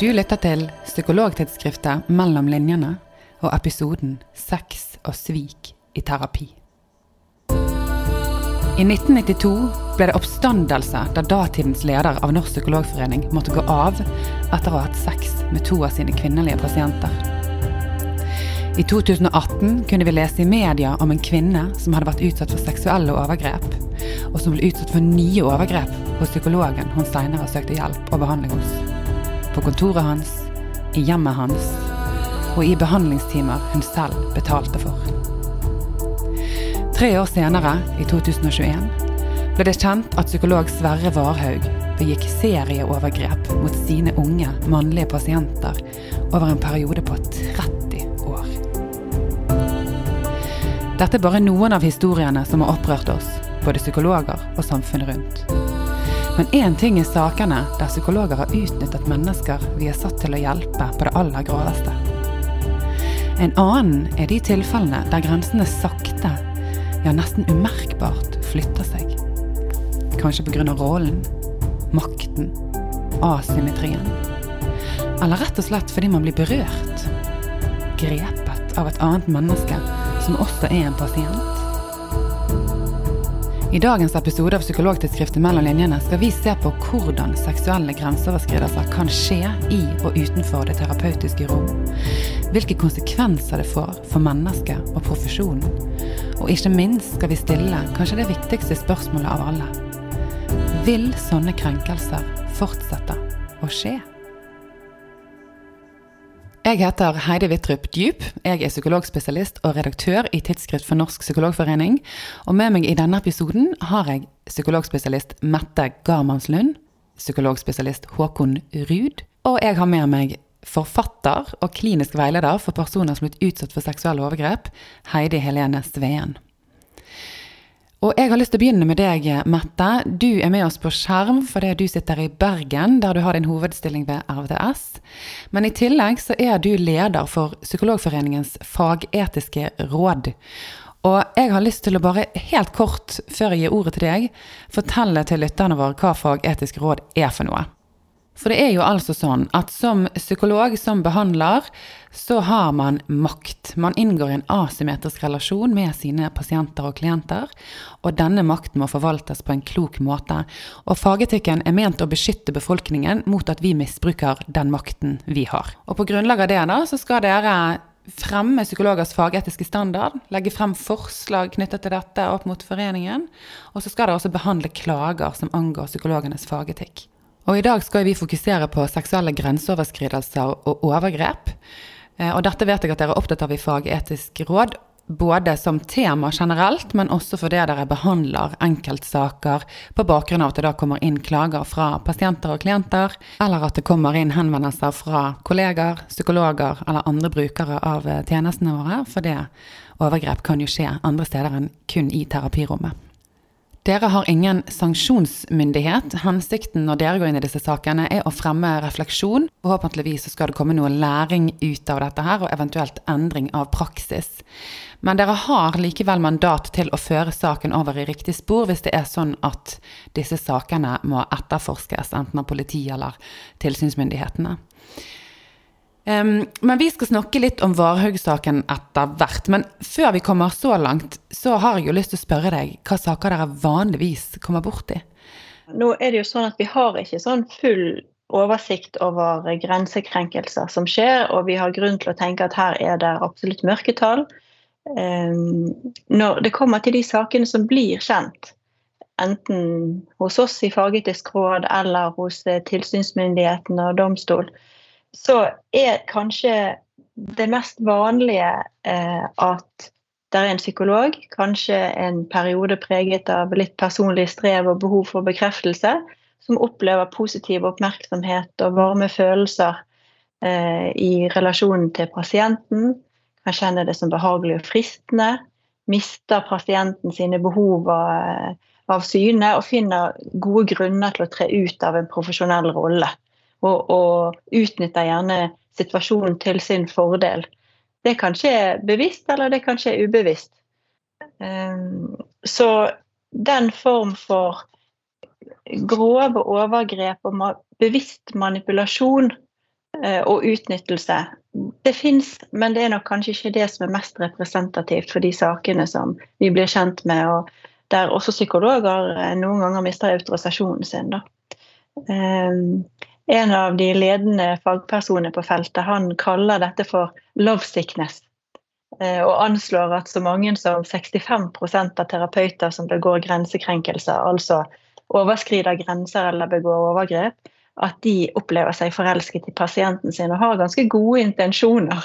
Du lytter til psykologtidsskriftet Mellom linjene og episoden Sex og svik i terapi. I 1992 ble det oppstandelse da datidens leder av Norsk psykologforening måtte gå av etter å ha hatt sex med to av sine kvinnelige pasienter. I 2018 kunne vi lese i media om en kvinne som hadde vært utsatt for seksuelle overgrep, og som ble utsatt for nye overgrep hos psykologen hun senere søkte hjelp og behandling hos på kontoret hans, i hjemmet hans og i behandlingstimer hun selv betalte for. Tre år senere, i 2021, ble det kjent at psykolog Sverre Varhaug begikk serieovergrep mot sine unge mannlige pasienter over en periode på 30 år. Dette er bare noen av historiene som har opprørt oss, både psykologer og samfunnet rundt. Men én ting er sakene der psykologer har utnyttet mennesker vi er satt til å hjelpe på det aller groveste. En annen er de tilfellene der grensene sakte, ja nesten umerkbart, flytter seg. Kanskje pga. rollen, makten, asymmetrien. Eller rett og slett fordi man blir berørt. Grepet av et annet menneske som også er en pasient. I dagens episode av Psykologtidsskriftet Mellom linjene skal vi se på hvordan seksuelle grenseoverskridelser kan skje i og utenfor det terapeutiske rom. Hvilke konsekvenser det får for mennesket og profesjonen. Og ikke minst skal vi stille kanskje det viktigste spørsmålet av alle. Vil sånne krenkelser fortsette å skje? Jeg heter Heidi Wittrup Djup. Jeg er psykologspesialist og redaktør i Tidsskrift for Norsk Psykologforening. Og med meg i denne episoden har jeg psykologspesialist Mette Garmannslund, psykologspesialist Håkon Ruud, og jeg har med meg forfatter og klinisk veileder for personer som er blitt utsatt for seksuelle overgrep, Heidi Helene Sveen. Og jeg har lyst til å begynne med deg, Mette. Du er med oss på skjerm fordi du sitter i Bergen, der du har din hovedstilling ved RVTS. Men i tillegg så er du leder for Psykologforeningens fagetiske råd. Og jeg har lyst til å bare helt kort, før jeg gir ordet til deg, fortelle til lytterne våre hva fagetisk råd er for noe. For det er jo altså sånn at som psykolog, som behandler, så har man makt. Man inngår i en asymmetrisk relasjon med sine pasienter og klienter, og denne makten må forvaltes på en klok måte. Og fagetikken er ment å beskytte befolkningen mot at vi misbruker den makten vi har. Og på grunnlag av det da, så skal dere fremme psykologers fagetiske standard, legge frem forslag knyttet til dette opp mot foreningen, og så skal dere også behandle klager som angår psykologenes fagetikk. Og i dag skal vi fokusere på seksuelle grenseoverskridelser og overgrep. Eh, og dette vet jeg at dere er opptatt av i Fagetisk råd, både som tema generelt, men også fordi dere behandler enkeltsaker på bakgrunn av at det da kommer inn klager fra pasienter og klienter, eller at det kommer inn henvendelser fra kolleger, psykologer eller andre brukere av tjenestene våre, for det overgrep kan jo skje andre steder enn kun i terapirommet. Dere har ingen sanksjonsmyndighet. Hensikten når dere går inn i disse sakene, er å fremme refleksjon. Forhåpentligvis skal det komme noe læring ut av dette her, og eventuelt endring av praksis. Men dere har likevel mandat til å føre saken over i riktig spor hvis det er sånn at disse sakene må etterforskes, enten av politiet eller tilsynsmyndighetene. Um, men vi skal snakke litt om Varhaug-saken etter hvert. Men før vi kommer så langt, så har jeg jo lyst til å spørre deg hva saker dere vanligvis kommer borti? Nå er det jo sånn at vi har ikke sånn full oversikt over grensekrenkelser som skjer, og vi har grunn til å tenke at her er det absolutt mørketall. Um, når det kommer til de sakene som blir kjent, enten hos oss i Fagetisk råd eller hos eh, tilsynsmyndighetene og domstol, så er kanskje det mest vanlige eh, at det er en psykolog, kanskje en periode preget av litt personlig strev og behov for bekreftelse, som opplever positiv oppmerksomhet og varme følelser eh, i relasjonen til pasienten. Kan kjenne det som behagelig og fristende. Mister pasienten sine behov av, av syne og finner gode grunner til å tre ut av en profesjonell rolle og, og utnytter gjerne situasjonen til sin fordel. Det kan skje bevisst, eller det kan skje ubevisst. Ehm, så den form for grove overgrep og bevisst manipulasjon eh, og utnyttelse. Det fins, men det er nok kanskje ikke det som er mest representativt for de sakene som vi blir kjent med, og der også psykologer eh, noen ganger mister autorisasjonen sin. Da. En av de ledende fagpersonene på feltet han kaller dette for 'love sickness'. Og anslår at så mange som 65% av terapeuter som begår grensekrenkelser, altså overskrider grenser eller begår overgrep, at de opplever seg forelsket i pasienten sin og har ganske gode intensjoner.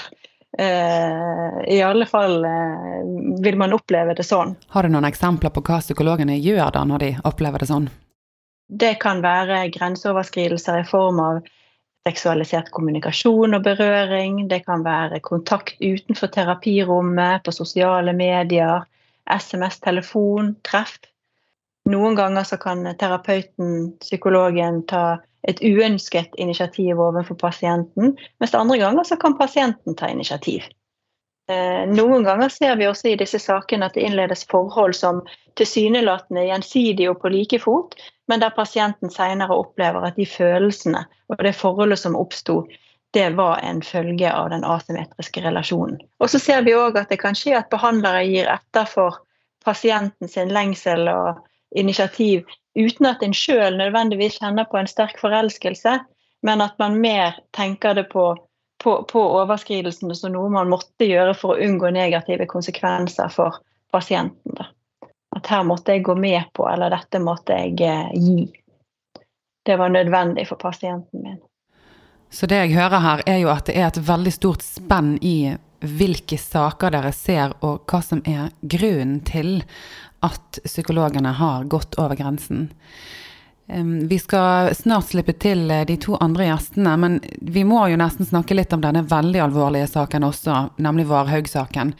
Uh, I alle fall uh, vil man oppleve det sånn. Har du noen eksempler på hva psykologene gjør da når de opplever det sånn? Det kan være grenseoverskridelser i form av seksualisert kommunikasjon og berøring. Det kan være kontakt utenfor terapirommet, på sosiale medier, SMS, telefon, treff. Noen ganger så kan terapeuten, psykologen, ta et uønsket initiativ overfor pasienten, mens andre ganger så kan pasienten ta initiativ. Eh, noen ganger ser vi også i disse sakene at det innledes forhold som tilsynelatende gjensidige og på like fot, men der pasienten senere opplever at de følelsene og det forholdet som oppsto, det var en følge av den asymmetriske relasjonen. Og så ser vi òg at det kan skje at behandlere gir etter for pasienten sin lengsel og initiativ uten at en sjøl nødvendigvis kjenner på en sterk forelskelse, men at man mer tenker det på, på, på overskridelsene som noe man måtte gjøre for å unngå negative konsekvenser for pasienten. Da. At her måtte jeg gå med på, eller dette måtte jeg eh, gi. Det var nødvendig for pasienten min. Så det jeg hører her, er jo at det er et veldig stort spenn i hvilke saker dere ser, og hva som er grunnen til at psykologene har gått over grensen. Vi skal snart slippe til eh, de to andre gjestene, men vi må jo nesten snakke litt om denne veldig alvorlige saken også, nemlig Varhaug-saken.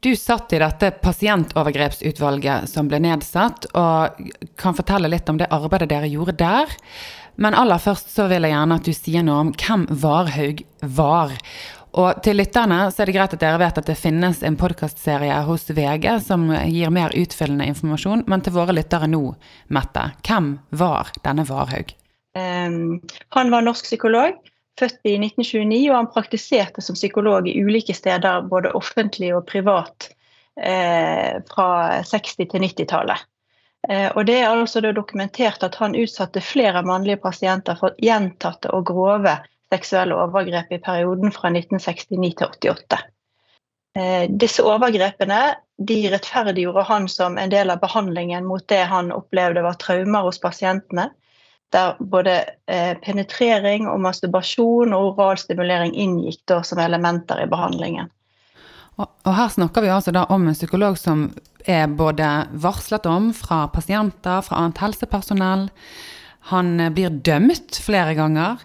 Du satt i dette pasientovergrepsutvalget som ble nedsatt, og kan fortelle litt om det arbeidet dere gjorde der. Men aller først så vil jeg gjerne at du sier noe om hvem Varhaug var, og til lytterne så er det greit at dere vet at det finnes en podkastserie hos VG som gir mer utfyllende informasjon, men til våre lyttere nå, Mette, hvem var denne Varhaug? Um, han var norsk psykolog, født i 1929, og han praktiserte som psykolog i ulike steder, både offentlig og privat, eh, fra 60- til 90-tallet. Eh, det er altså dokumentert at han utsatte flere mannlige pasienter for gjentatte og grove seksuelle overgrep i perioden fra 1969 til 88. Eh, disse overgrepene de rettferdiggjorde han som en del av behandlingen mot det han opplevde var traumer hos pasientene. Der både eh, penetrering og masturbasjon og oral stimulering inngikk da som elementer i behandlingen. Og her snakker vi altså da om en psykolog som er både varslet om fra pasienter, fra annet helsepersonell. Han blir dømt flere ganger.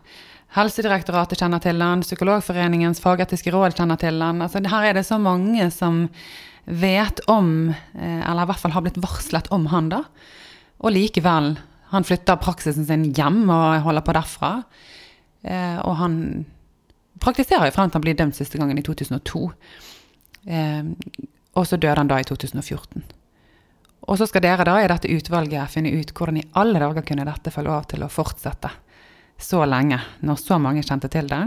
Helsedirektoratet kjenner til han, Psykologforeningens fagetiske råd kjenner til han. Altså, her er det så mange som vet om, eh, eller i hvert fall har blitt varslet om han, da. Og likevel. Han flytter praksisen sin hjem og holder på derfra. Eh, og han praktiserer jo frem til han blir dømt siste gangen i 2002. Eh, og så døde han da i 2014. Og så skal dere da i dette utvalget finne ut hvordan i alle dager kunne dette få lov til å fortsette så lenge, når så mange kjente til det.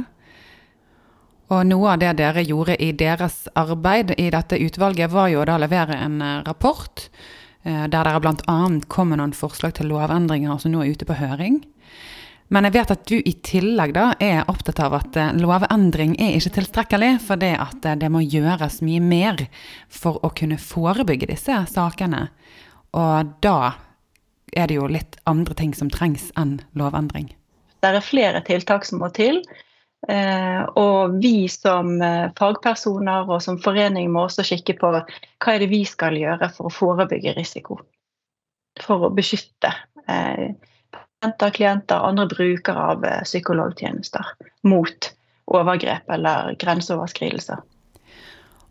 Og noe av det dere gjorde i deres arbeid i dette utvalget, var jo da å levere en eh, rapport der dere bl.a. kom med noen forslag til lovendringer som nå er ute på høring. Men jeg vet at du i tillegg da er opptatt av at eh, lovendring er ikke tilstrekkelig, for det at det må gjøres mye mer for å kunne forebygge disse sakene. Og da er det jo litt andre ting som trengs enn lovendring. Det er flere tiltak som må til. Eh, og vi som eh, fagpersoner og som forening må også kikke på hva er det vi skal gjøre for å forebygge risiko. For å beskytte eh, pasienter, klienter og andre brukere av psykologtjenester mot overgrep eller grenseoverskridelser.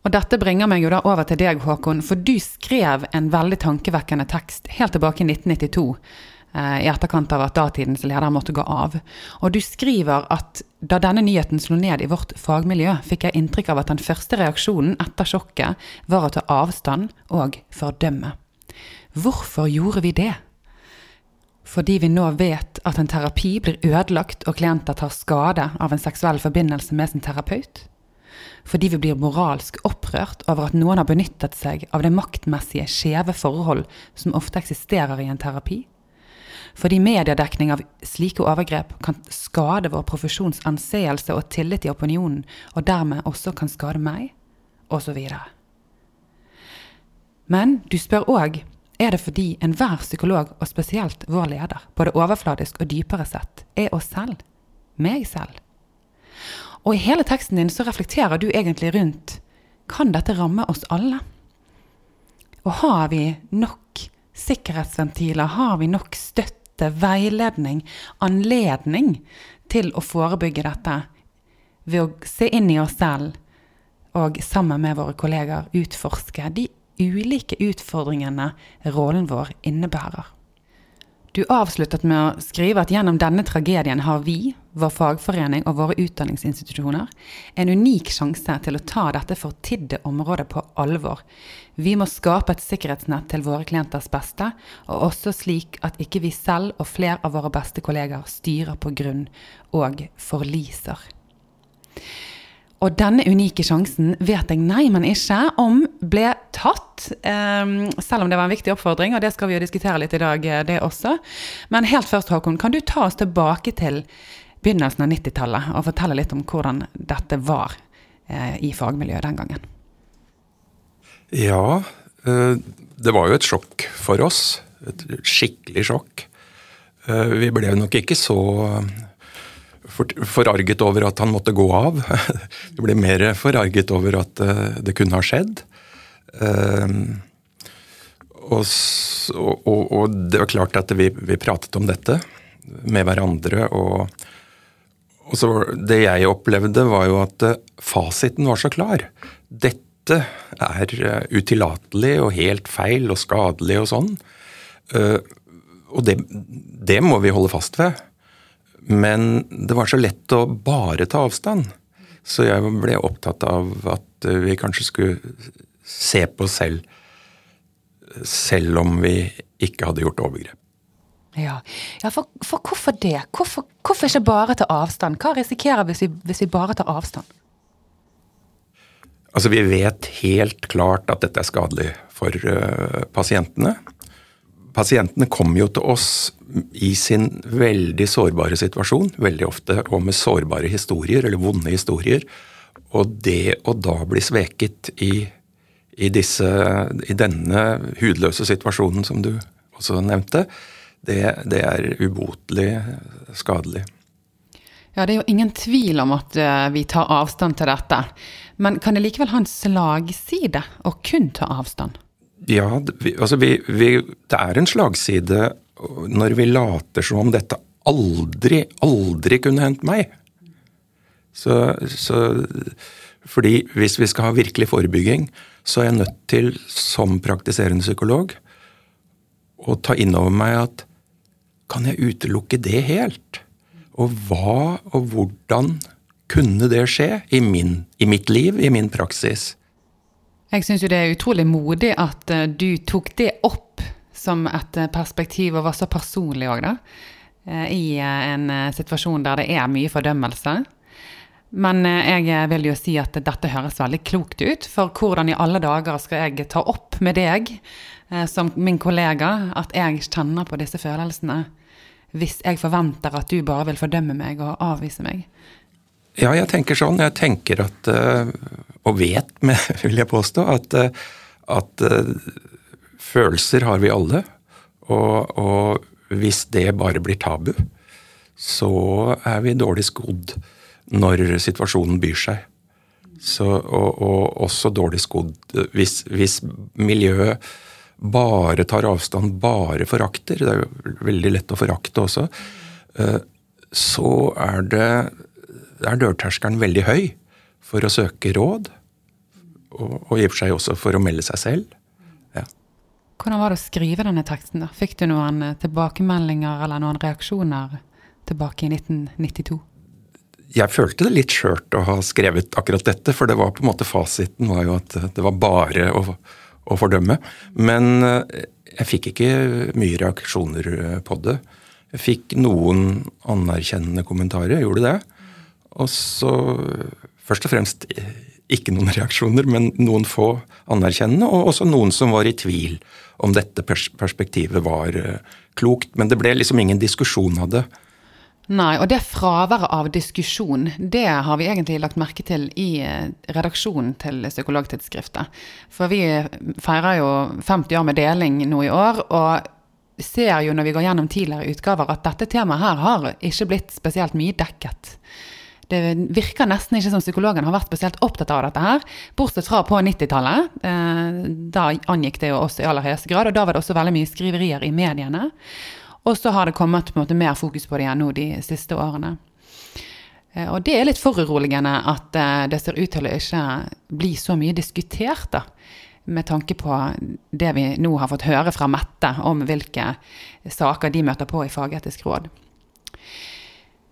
Og Dette bringer meg jo da over til deg, Håkon, for du skrev en veldig tankevekkende tekst helt tilbake i 1992 Eh, i etterkant av at datidens leder måtte gå av. Og du skriver at da denne nyheten slo ned i vårt fagmiljø, fikk jeg inntrykk av at den første reaksjonen etter sjokket var å ta avstand og fordømme. Hvorfor gjorde vi det? Fordi vi nå vet at en terapi blir ødelagt og klienter tar skade av en seksuell forbindelse med sin terapeut? Fordi vi blir moralsk opprørt over at noen har benyttet seg av det maktmessige skjeve forhold som ofte eksisterer i en terapi? Fordi mediedekning av slike overgrep kan skade vår profesjons anseelse og tillit i opinionen, og dermed også kan skade meg, osv. Men du spør òg er det fordi enhver psykolog, og spesielt vår leder, både overfladisk og dypere sett, er oss selv. Meg selv. Og i hele teksten din så reflekterer du egentlig rundt kan dette ramme oss alle? Og har vi nok sikkerhetsventiler, har vi nok støtte, veiledning, anledning til å forebygge dette ved å se inn i oss selv og sammen med våre kolleger utforske de ulike utfordringene rollen vår innebærer. Du avsluttet med å skrive at gjennom denne tragedien har vi, vår fagforening og våre utdanningsinstitusjoner en unik sjanse til å ta dette fortidde området på alvor. Vi må skape et sikkerhetsnett til våre klienters beste, og også slik at ikke vi selv og flere av våre beste kolleger styrer på grunn og forliser. Og denne unike sjansen vet jeg nei, men ikke om ble tatt. Um, selv om det var en viktig oppfordring, og det skal vi jo diskutere litt i dag, eh, det også. Men helt først, Håkon, kan du ta oss tilbake til begynnelsen av 90-tallet og fortelle litt om hvordan dette var uh, i fagmiljøet den gangen? Ja, uh, det var jo et sjokk for oss. Et skikkelig sjokk. Vi ble nok ikke så forarget over at han måtte gå av. Det ble mer forarget over at eh, det kunne ha skjedd. Eh, og, og, og det var klart at vi, vi, pratet om dette med hverandre. Og, og så det jeg opplevde, var jo at eh, fasiten var så klar. Dette er utillatelig og helt feil og skadelig og sånn. Og det, det må vi holde fast ved. Men det var så lett å bare ta avstand. Så jeg ble opptatt av at vi kanskje skulle se på oss selv selv om vi ikke hadde gjort overgrep. Ja, ja for, for, hvorfor det? Hvorfor, hvorfor, ikke bare ta avstand? Hva risikerer vi hvis vi, hvis vi bare tar avstand? Altså, Vi vet helt klart at dette er skadelig for uh, pasientene pasientene kommer jo til oss i sin veldig sårbare situasjon, veldig ofte, og med sårbare historier, eller vonde historier. Og det å da bli sveket i, i, disse, i denne hudløse situasjonen som du også nevnte, det, det er ubotelig skadelig. Ja, Det er jo ingen tvil om at uh, vi tar avstand til dette. Men kan det likevel ha en slagside å kun ta avstand? Ja, altså vi, vi, det er en slagside når vi later som om dette aldri, aldri kunne hendt meg. Så, så, fordi hvis vi skal ha virkelig forebygging, så er jeg nødt til, som praktiserende psykolog, å ta inn over meg at kan jeg utelukke det helt? Og hva og hvordan kunne det skje i, min, i mitt liv, i min praksis? Jeg syns jo det er utrolig modig at uh, du tok det opp som et uh, perspektiv, og var så personlig òg, da. Uh, I en situasjon der det er mye fordømmelse. Men jeg vil jo si at dette høres veldig klokt ut. For hvordan i alle dager skal jeg ta opp med deg som min kollega at jeg kjenner på disse følelsene, hvis jeg forventer at du bare vil fordømme meg og avvise meg? Ja, jeg tenker sånn. Jeg tenker at, eh, og vet, vil jeg påstå, at, eh, at eh, følelser har vi alle. Og, og, hvis det bare blir tabu, så er vi dårlig skodd når situasjonen byr seg. Så, og, og, også dårlig skodd hvis, hvis, miljøet bare tar avstand, bare forakter, det er jo veldig lett å forakte også, så er det er dørterskelen veldig høy for å søke råd, og, og i og for seg også for å melde seg selv. Ja. Hvordan var det å skrive denne teksten? da? Fikk du noen eh, tilbakemeldinger eller noen reaksjoner tilbake i 1992? Jeg følte det litt skjørt å ha skrevet akkurat dette, for det var på en måte fasiten var jo at det var bare å, å fordømme. Men eh, jeg fikk ikke mye reaksjoner eh, på det. Jeg Fikk noen anerkjennende kommentarer, gjorde det. Og så først og fremst ikke noen reaksjoner, men noen få anerkjennende, og også noen som var i tvil om dette perspektivet var uh, klokt. Men det ble liksom ingen diskusjon av det. Nei, og det fraværet av diskusjon, det har vi egentlig lagt merke til i eh, redaksjonen til Psykologtidsskriftet. For vi feirer jo 50 år med deling nå i år, og ser jo når vi går gjennom tidligere utgaver at dette temaet her har ikke blitt spesielt mye dekket. Det virker nesten ikke som psykologen har vært spesielt opptatt av dette her, bortsett fra på 90-tallet. Eh, da angikk det jo oss i aller høyeste grad, og da var det også veldig mye skriverier i mediene. Og så har det kommet måte mer fokus på det igjen nå de siste årene. Eh, og det er litt foruroligende at eh, det ser ut til å ikke bli så mye diskutert, da. Med tanke på det vi nå har fått høre fra Mette om hvilke saker de møter på i Fagetisk råd.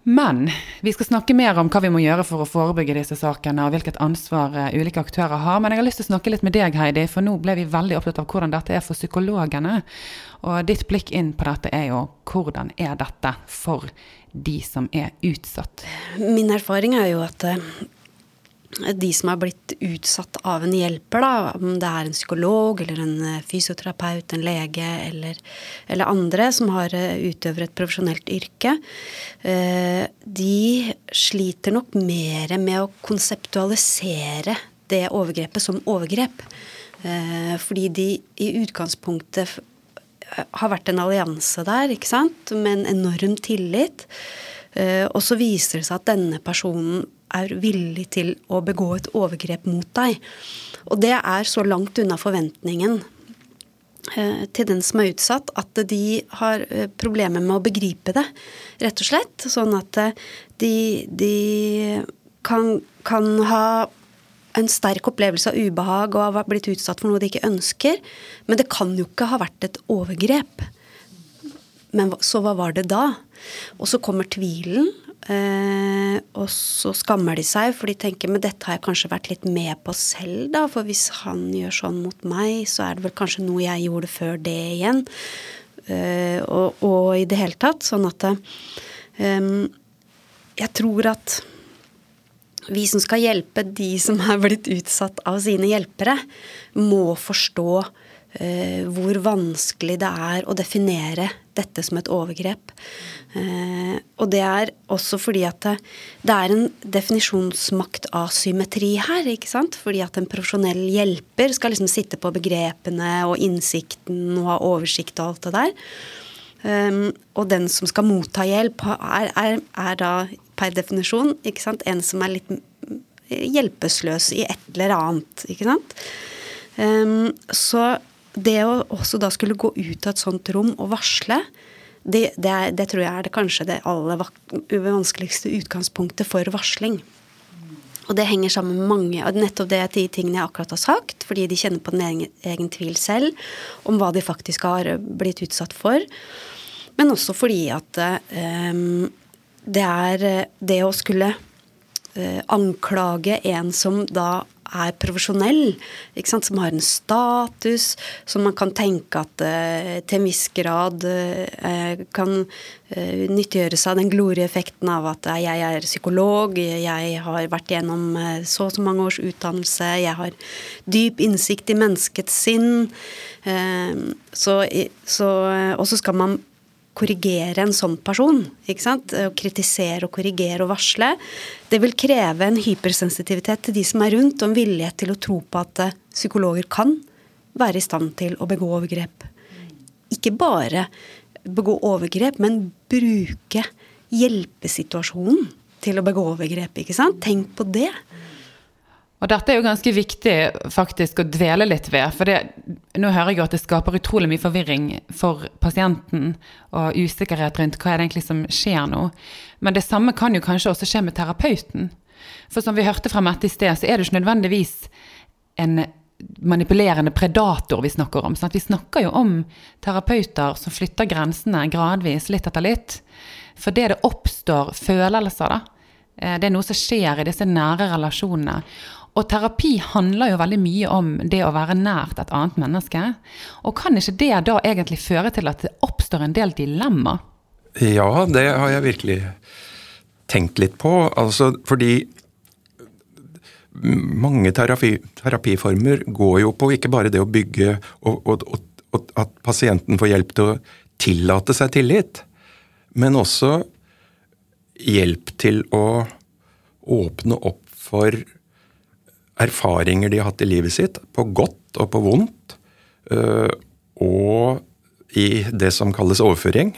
Men vi skal snakke mer om hva vi må gjøre for å forebygge disse sakene, og hvilket ansvar eh, ulike aktører har. Men jeg har lyst til å snakke litt med deg, Heidi, for nå ble vi veldig opptatt av hvordan dette er for psykologene. Og ditt blikk inn på dette er jo hvordan er dette for de som er utsatt? Min erfaring er jo at eh, de som har blitt utsatt av en hjelper, da, om det er en psykolog eller en eh, fysioterapeut, en lege eller, eller andre som har eh, utøver et profesjonelt yrke, eh, de sliter nok mer med å konseptualisere det overgrepet som overgrep. Fordi de i utgangspunktet har vært en allianse der, ikke sant, med en enorm tillit. Og så viser det seg at denne personen er villig til å begå et overgrep mot deg. Og det er så langt unna forventningen eh, til den som er utsatt, at de har eh, problemer med å begripe det, rett og slett. Sånn at eh, de, de kan, kan, ha en sterk opplevelse av ubehag og har blitt utsatt for noe de ikke ønsker. Men det kan jo ikke ha vært et overgrep. Men så hva var det da? Og så kommer tvilen, Eh, og så skammer de seg, for de tenker men dette har jeg kanskje vært litt med på selv, da. For hvis han gjør sånn mot meg, så er det vel kanskje noe jeg gjorde før det igjen. Eh, og, og, i det hele tatt. Sånn at eh, jeg tror at vi som skal hjelpe de som er blitt utsatt av sine hjelpere, må forstå eh, hvor vanskelig det er å definere dette som et overgrep. Eh, og det er også fordi at det, det er en definisjonsmaktasymmetri her. ikke sant? Fordi at en profesjonell hjelper skal liksom sitte på begrepene og innsikten og ha oversikt og alt det der. Um, og den som skal motta hjelp, er, er, er, da per definisjon ikke sant? en som er litt hjelpeløs i et eller annet. ikke sant? Um, så det å også da skulle gå ut av et sånt rom og varsle, det, det, er, det, tror jeg er det kanskje det aller vanskeligste utgangspunktet for varsling. Og det henger sammen med mange og nettopp det de tingene jeg akkurat har sagt, fordi de kjenner på den egen, egen tvil selv om hva de faktisk har blitt utsatt for. Men også fordi at um, det er det å skulle uh, anklage en som da er profesjonell, som har en status, som man kan tenke at eh, til en viss grad eh, kan eh, nyttiggjøre seg den glorieeffekten av at jeg er psykolog, jeg har vært gjennom så og så mange års utdannelse, jeg har dyp innsikt i menneskets sinn. Så, så, og så skal man korrigere en sånn person. ikke sant? Å kritisere og korrigere og varsle. Det vil kreve en hypersensitivitet til de som er rundt, og en villighet til å tro på at eh, psykologer kan være i stand til å begå overgrep. Ikke bare begå overgrep, men bruke hjelpesituasjonen til å begå overgrep. ikke sant? Tenk på det. Og dette er jo ganske viktig faktisk å dvele litt ved. For det, nå hører jeg jo at det skaper utrolig mye forvirring for pasienten og usikkerhet rundt hva er det egentlig som skjer nå. Men det samme kan jo kanskje også skje med terapeuten. For som vi hørte fra Mette i sted, så er det ikke nødvendigvis en manipulerende predator vi snakker om. Sånn vi snakker jo om terapeuter som flytter grensene gradvis, litt etter litt. For det det oppstår følelser, da. Eh, det er noe som skjer i disse nære relasjonene. Og terapi handler jo veldig mye om det å være nært et annet menneske. Og kan ikke det da egentlig føre til at det oppstår en del dilemma? Ja, det har jeg virkelig tenkt litt på. Altså, fordi mange terapi, terapiformer går jo på ikke bare det å bygge og, og, og, at pasienten får hjelp til å tillate seg tillit, men også hjelp til å åpne opp for erfaringer de har hatt i livet sitt, på godt og på vondt, øh, og i det som kalles overføring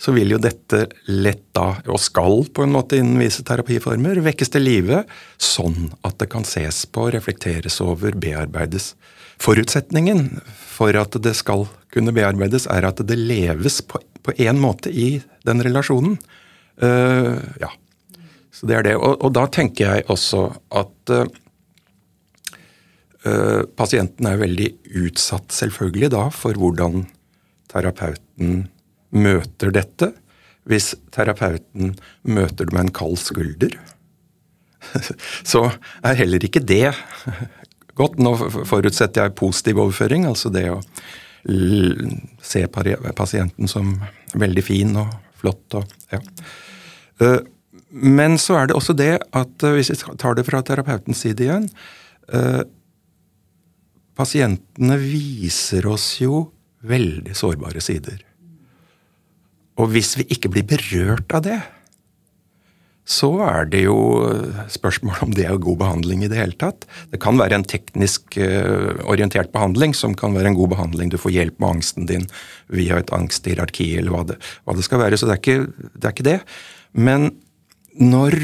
så vil jo dette lett da, og skal på en måte innen visse terapiformer, vekkes til live, sånn at det kan ses på, reflekteres over, bearbeides. Forutsetningen for at det skal kunne bearbeides, er at det leves på én måte i den relasjonen. Uh, ja. Så det er det. Og, og da tenker jeg også at uh, pasienten er veldig utsatt, selvfølgelig, da, for hvordan terapeuten møter dette. Hvis terapeuten møter det med en kald skulder, så er heller ikke det godt. Nå forutsetter jeg positiv overføring, altså det å se pasienten som veldig fin og flott. Og, ja. Eh, men så er det også det at eh, hvis vi tar det fra terapeutens side igjen eh, Pasientene viser oss jo veldig sårbare sider. Og hvis vi ikke blir berørt av det, så er det jo spørsmål om det er god behandling i det hele tatt. Det kan være en teknisk uh, orientert behandling som kan være en god behandling. Du får hjelp med angsten din via et angsthierarki eller hva det, hva det skal være. Så det er, ikke, det er ikke det. Men når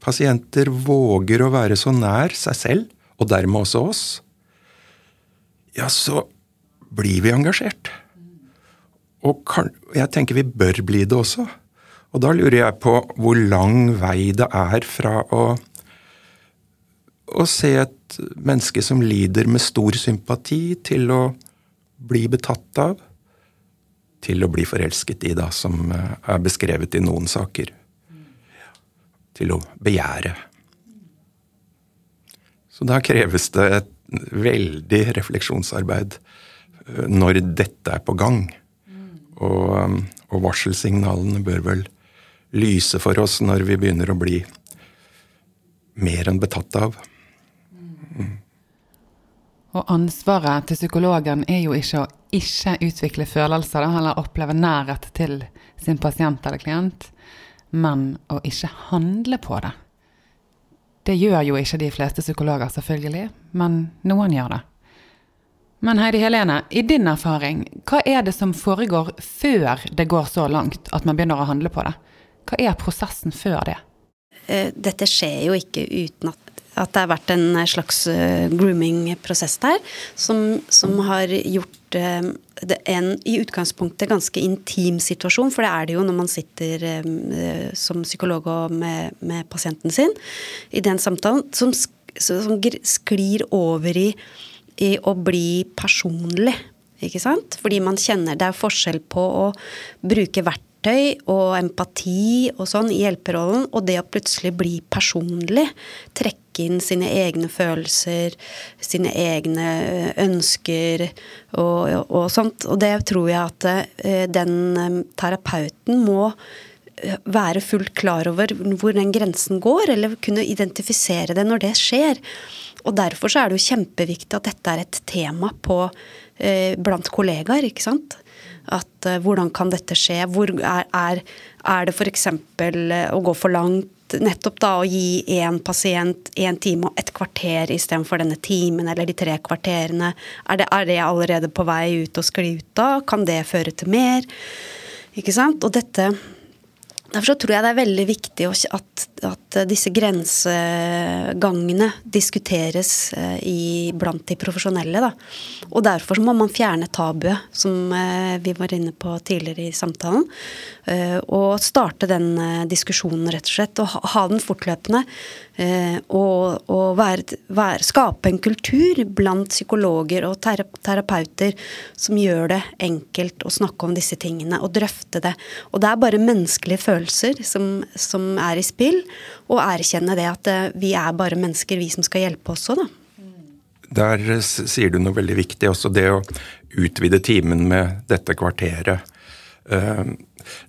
pasienter våger å være så nær seg selv, og dermed også oss, ja, så blir vi engasjert. Og kan, jeg tenker vi bør bli det også. Og da lurer jeg på hvor lang vei det er fra å, å se et menneske som lider med stor sympati, til å bli betatt av, til å bli forelsket i, da, som eh, er beskrevet i noen saker. Til å begjære. Så da kreves det et veldig refleksjonsarbeid eh, når dette er på gang. Og, um, og, varselsignalene bør vel lyse for oss når vi begynner å bli mer enn betatt av. Mm. Og ansvaret til psykologen er jo ikke å ikke utvikle følelser eller oppleve nærhet til sin pasient eller klient, men å ikke handle på det. Det gjør jo ikke de fleste psykologer, selvfølgelig, men noen gjør det. Men Heidi Helene, i din erfaring, hva er det som foregår før det går så langt at man begynner å handle på det? Hva er prosessen før det? Eh, dette skjer jo ikke uten at, at det har vært en slags eh, grooming-prosess der, som, som, har gjort eh, det en i utgangspunktet ganske intim situasjon, for det er det jo når man sitter som psykolog og med, med pasienten sin i den samtalen, som, som sklir over i i å bli personlig. Ikke sant? Fordi man kjenner Det er forskjell på å bruke verktøy og empati og sånn i hjelperollen, og det å plutselig bli personlig. Trekke inn sine egne følelser, sine egne ønsker og, og sånt. Og det tror jeg at eh, den eh, terapeuten må eh, være fullt klar over hvor den grensen går, eller kunne identifisere det når det skjer. Og derfor så er det jo kjempeviktig at dette er et tema på, eh, blant kollegaer, ikke sant. At eh, hvordan kan dette skje? Hvor er, er, er det f.eks. Eh, å gå for langt? Nettopp da å gi én pasient én time og et kvarter istedenfor denne timen eller de tre kvarterene. Er det, er det allerede på vei ut og skli ut da? Kan det føre til mer? Ikke sant? Og dette Derfor så tror jeg det er veldig viktig at, at disse grensegangene diskuteres eh, i, blant de profesjonelle. Da. Og derfor må man fjerne tabuet, som eh, vi var inne på tidligere i samtalen. Eh, og starte den diskusjonen, rett og slett. Og ha den fortløpende. Og, og være, være, skape en kultur blant psykologer og terapeuter som gjør det enkelt å snakke om disse tingene og drøfte det. Og det er bare menneskelige følelser som, som, er i spill, og erkjenne det at eh, vi er bare mennesker, vi som skal hjelpe også, da. Der sier du noe veldig viktig, også det å utvide timen med dette kvarteret. Eh,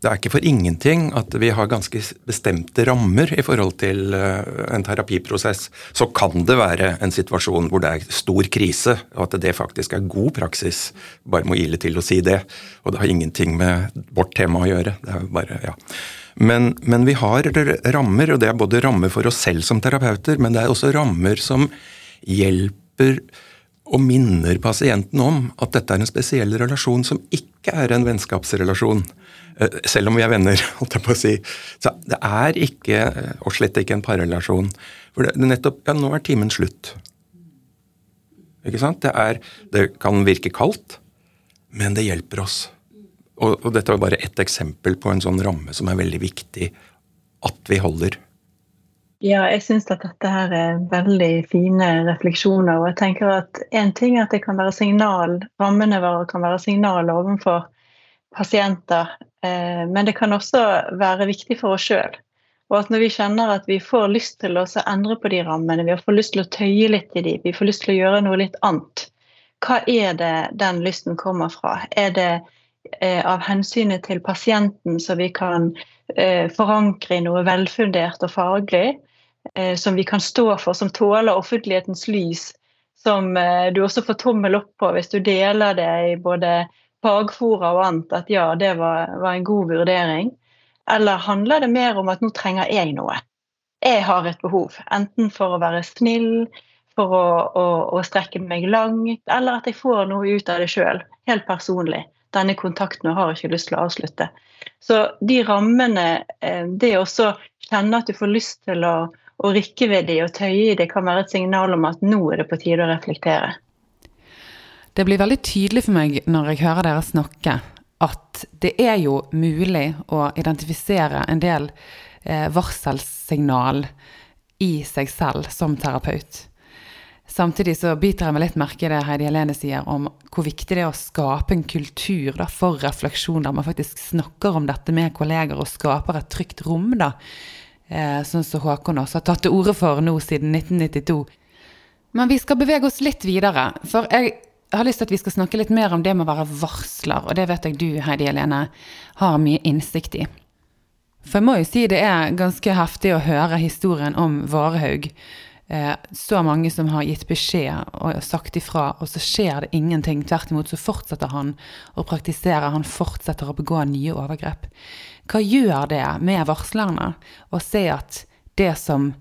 det er ikke for ingenting at vi har ganske bestemte rammer i forhold til eh, en terapiprosess. Så kan det være en situasjon hvor det er stor krise, og at det faktisk er god praksis. Bare må ile til å si det. Og det har ingenting med vårt tema å gjøre. Det er bare, ja. Men, men, vi har rammer, og det er både rammer for oss selv som terapeuter, men det er også rammer som hjelper og minner pasienten om at dette er en spesiell relasjon som ikke er en vennskapsrelasjon. Eh, selv om vi er venner, holdt jeg på å si. Så det er ikke, eh, og slett ikke en parrelasjon. For det, det nettopp Ja, nå er timen slutt. Ikke sant? Det, er, det kan virke kaldt, men det hjelper oss. Og, og dette er bare ett eksempel på en sånn ramme som er veldig viktig at vi holder. Ja, jeg syns at dette her er veldig fine refleksjoner. Og jeg tenker at én ting er at det kan være signal, rammene våre kan være signal overfor pasienter. Eh, men det kan også være viktig for oss sjøl. Og at når vi kjenner at vi får lyst til å endre på de rammene, vi får lyst til å tøye litt i de, vi får lyst til å gjøre noe litt annet, hva er det den lysten kommer fra? Er det av hensynet til pasienten, så vi kan eh, forankre i noe velfundert og faglig, som vi kan stå for, som tåler offentlighetens lys, som du også får tommel opp på hvis du deler det i både fagfora og annet at ja, det var, var, en god vurdering? Eller handler det mer om at nå trenger jeg noe? Jeg har et behov, enten for å være snill, for å, å, å strekke meg langt, eller at jeg får noe ut av det sjøl, helt personlig. Denne kontakten og har ikke lyst til å avslutte. Så de rammene, eh, det å også kjenne at du får lyst til å, å rikke ved de og tøye i det, kan være et signal om at nå er det på tide å reflektere. Det blir veldig tydelig for meg når jeg hører dere snakke, at det er jo mulig å identifisere en del eh, varselsignal i seg selv som terapeut. Samtidig så biter jeg meg litt merke i det Heidi Helene sier om hvor viktig det er å skape en kultur da, for refleksjon, der man faktisk snakker om dette med kolleger og skaper et trygt rom. da, eh, Sånn som Håkon også har tatt til orde for nå siden 1992. Men vi skal bevege oss litt videre. For jeg har lyst til at vi skal snakke litt mer om det med å være varsler, og det vet jeg du, Heidi Helene, har mye innsikt i. For jeg må jo si det er ganske heftig å høre historien om Varehaug. Eh, så mange som har gitt beskjed og sagt ifra, og så skjer det ingenting. Tvert imot så fortsetter han å praktisere, han fortsetter å begå nye overgrep. Hva gjør det med varslerne å se at det som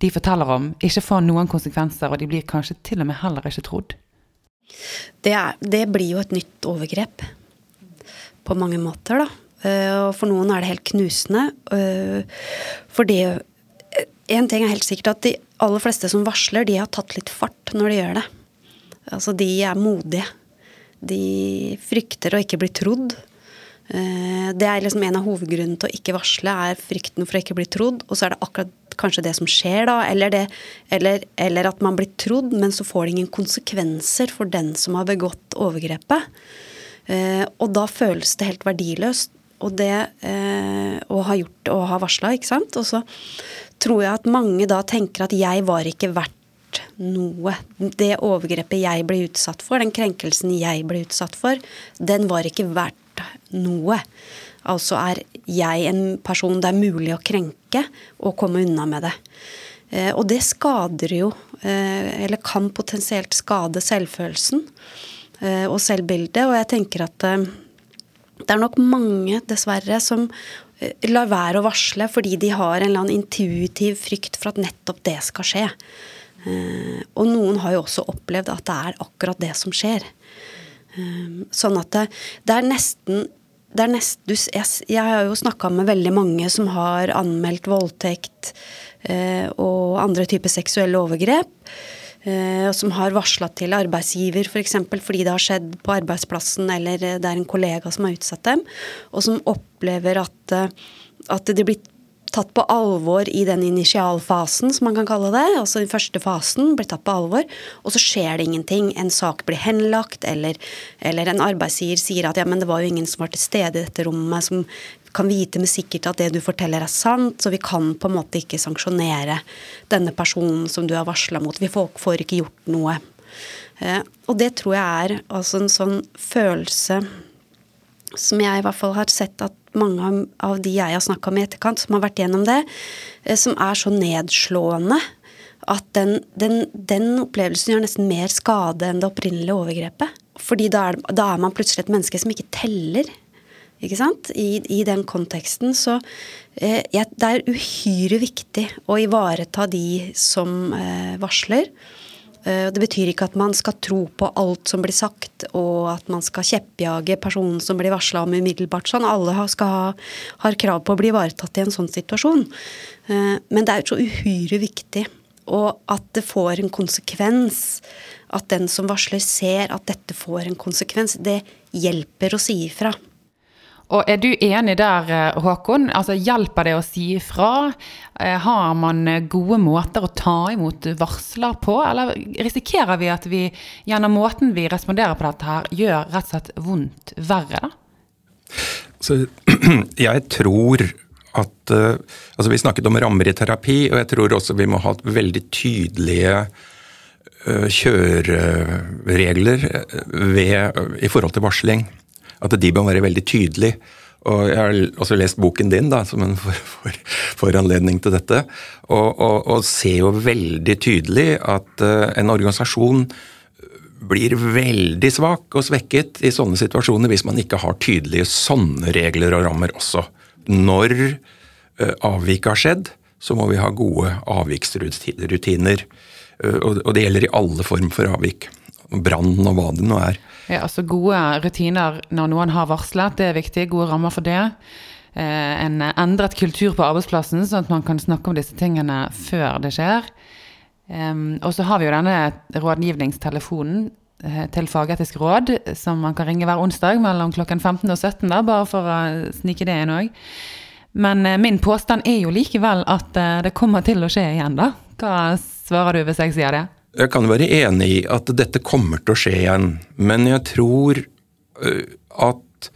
de forteller om, ikke får noen konsekvenser, og de blir kanskje til og med heller ikke trodd? Det, er, det, blir jo et nytt overgrep på mange måter, da. Eh, og for noen er det helt knusende. Eh, for det En ting er helt sikkert at de aller fleste som varsler, de har tatt litt fart når de gjør det. Altså, de er modige. De frykter å ikke bli trodd. Eh, det er liksom en av hovedgrunnene til å ikke varsle, er frykten for å ikke bli trodd. Og så er det akkurat kanskje det som skjer da, eller, det, eller, eller, at man blir trodd, men så får det ingen konsekvenser for den som har begått overgrepet. Eh, og da føles det helt verdiløst og det eh, å ha gjort og ha varsla, ikke sant. Og så tror jeg at mange da tenker at jeg var ikke verdt noe. Det overgrepet jeg ble utsatt for, den krenkelsen jeg ble utsatt for, den var ikke verdt noe. Altså er jeg en person det er mulig å krenke og komme unna med det. Eh, og det skader jo, eh, eller kan potensielt skade selvfølelsen eh, og selvbildet. Og jeg tenker at det er nok mange, dessverre, som lar være å varsle fordi de har en eller annen intuitiv frykt for at nettopp det skal skje. Og noen har jo også opplevd at det er akkurat det som skjer. Sånn at det, det er nesten det er nest, jeg, jeg, har jo snakka med veldig mange som har anmeldt voldtekt eh, og andre typer seksuelle overgrep. Eh, som har varsla til arbeidsgiver f.eks. For eksempel, fordi det har skjedd på arbeidsplassen eller det er en kollega som har utsatt dem. Og som opplever at, eh, at det blir tatt på alvor i den initialfasen, som man kan kalle det. Altså den første fasen blir tatt på alvor, og så skjer det ingenting. En sak blir henlagt, eller, eller en arbeidsgiver sier at ja, men det var jo ingen som var til stede i dette rommet, som kan vite med sikkert at det du forteller er sant, så vi kan på en måte ikke sanksjonere denne personen som du har varsla mot. Vi får, ikke gjort noe. Eh, og det tror jeg er altså en sånn følelse som jeg i hvert fall har sett at mange av de jeg har snakka med i etterkant, som har vært gjennom det, eh, som er så nedslående at den, den, den opplevelsen gjør nesten mer skade enn det opprinnelige overgrepet. Fordi da er, da er man plutselig et menneske som ikke teller. Ikke sant? I, i den konteksten. Så eh, det er uhyre viktig å ivareta de som eh, varsler. Eh, det betyr ikke at man skal tro på alt som blir sagt, og at man skal kjeppjage personen som blir varsla om umiddelbart. sånn. Alle skal ha, har krav på å bli ivaretatt i en sånn situasjon. Eh, men det er så uhyre viktig. Og at det får en konsekvens. At den som varsler ser at dette får en konsekvens. Det hjelper å si ifra. Og er du enig der, eh, Håkon? Altså, hjelper det å si ifra? Eh, har man gode måter å ta imot varsler på, eller risikerer vi at vi gjennom måten vi responderer på dette her, gjør rett og slett vondt verre? da? Så jeg tror at Altså, vi snakket om rammer i terapi, og jeg tror også vi må ha veldig tydelige kjøreregler ved, i forhold til varsling at de bør være veldig tydelige. Og Jeg har også lest boken din da, som en foranledning for, for til dette, og, og, og, ser jo veldig tydelig at uh, en organisasjon blir veldig svak og svekket i sånne situasjoner hvis man ikke har tydelige sånne regler og rammer også. Når uh, avvik har skjedd, så må vi ha gode avviksrutiner. Uh, og, og det gjelder i alle former for avvik. Brann og hva det nå er. Ja, altså Gode rutiner når noen har varslet, det er viktig. Gode rammer for det. Eh, en endret kultur på arbeidsplassen, sånn at man kan snakke om disse tingene før det skjer. Og så har vi jo denne rådgivningstelefonen eh, til Fagetisk råd, som man kan ringe hver onsdag mellom klokken 15 og 17, da, bare for å snike det inn òg. Men eh, min påstand er jo likevel at det kommer til å skje igjen, da. Hva svarer du hvis jeg sier det? Jeg kan være enig i at dette kommer til å skje igjen, men jeg tror øh, at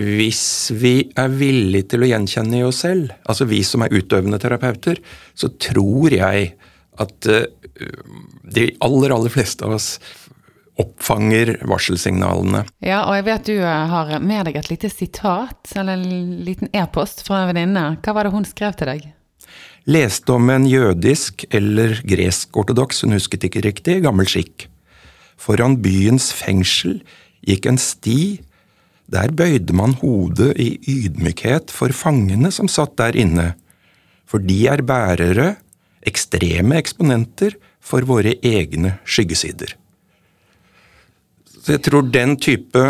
hvis vi er villige til å gjenkjenne i oss selv, altså vi som er utøvende terapeuter, så tror jeg at øh, de aller, aller fleste av oss oppfanger varselsignalene. Ja, og jeg vet du øh, har med deg et lite sitat, eller en liten e-post fra en venninne. Hva var det hun skrev til deg? Leste om en jødisk eller gresk-ortodoks, hun husket ikke riktig, gammel skikk. Foran byens fengsel gikk en sti, der bøyde man hodet i ydmykhet for fangene som satt der inne, for de er bærere, ekstreme eksponenter, for våre egne skyggesider. Så jeg tror den type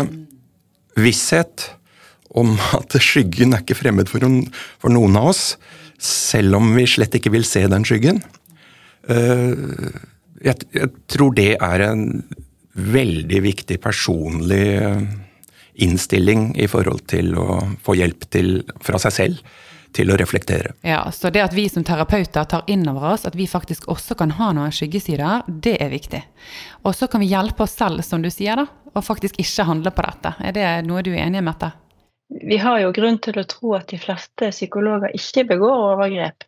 visshet om at skyggen er ikke fremmed for, noen av oss, selv om vi slett ikke vil se den skyggen. Eh, jeg, jeg tror det er en veldig viktig personlig eh, innstilling i forhold til å få hjelp til, fra seg selv til å reflektere. Ja, Så det at vi som terapeuter tar inn over oss at vi faktisk også kan ha noen skyggesider, det er viktig. Og så kan vi hjelpe oss selv, som du sier, da, og faktisk ikke handle på dette. Er det noe du er enig i, Mette? Vi har jo grunn til å tro at de fleste psykologer ikke begår overgrep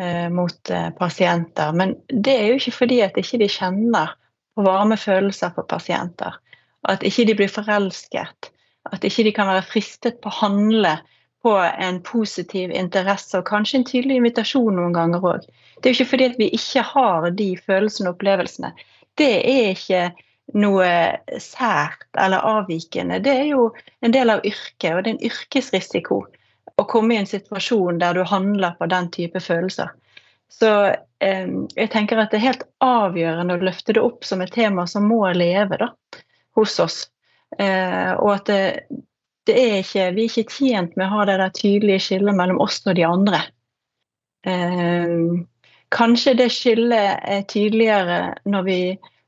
eh, mot eh, pasienter. Men det er jo ikke fordi at ikke de kjenner på varme følelser for pasienter. At ikke de blir forelsket. At ikke de kan være fristet på å handle på en positiv interesse og kanskje en tydelig invitasjon noen ganger òg. Det er jo ikke fordi at vi ikke har de følelsene og opplevelsene. Det er ikke noe sært eller avvikende. Det er jo en del av yrket, og det er en yrkesrisiko å komme i en situasjon der du handler på den type følelser. Så eh, jeg tenker at det er helt avgjørende å løfte det opp som et tema som må leve da, hos oss. Eh, og at det, det er ikke, vi er ikke tjent med å ha det der tydelige skillet mellom oss og de andre. Eh, kanskje det skillet er tydeligere når vi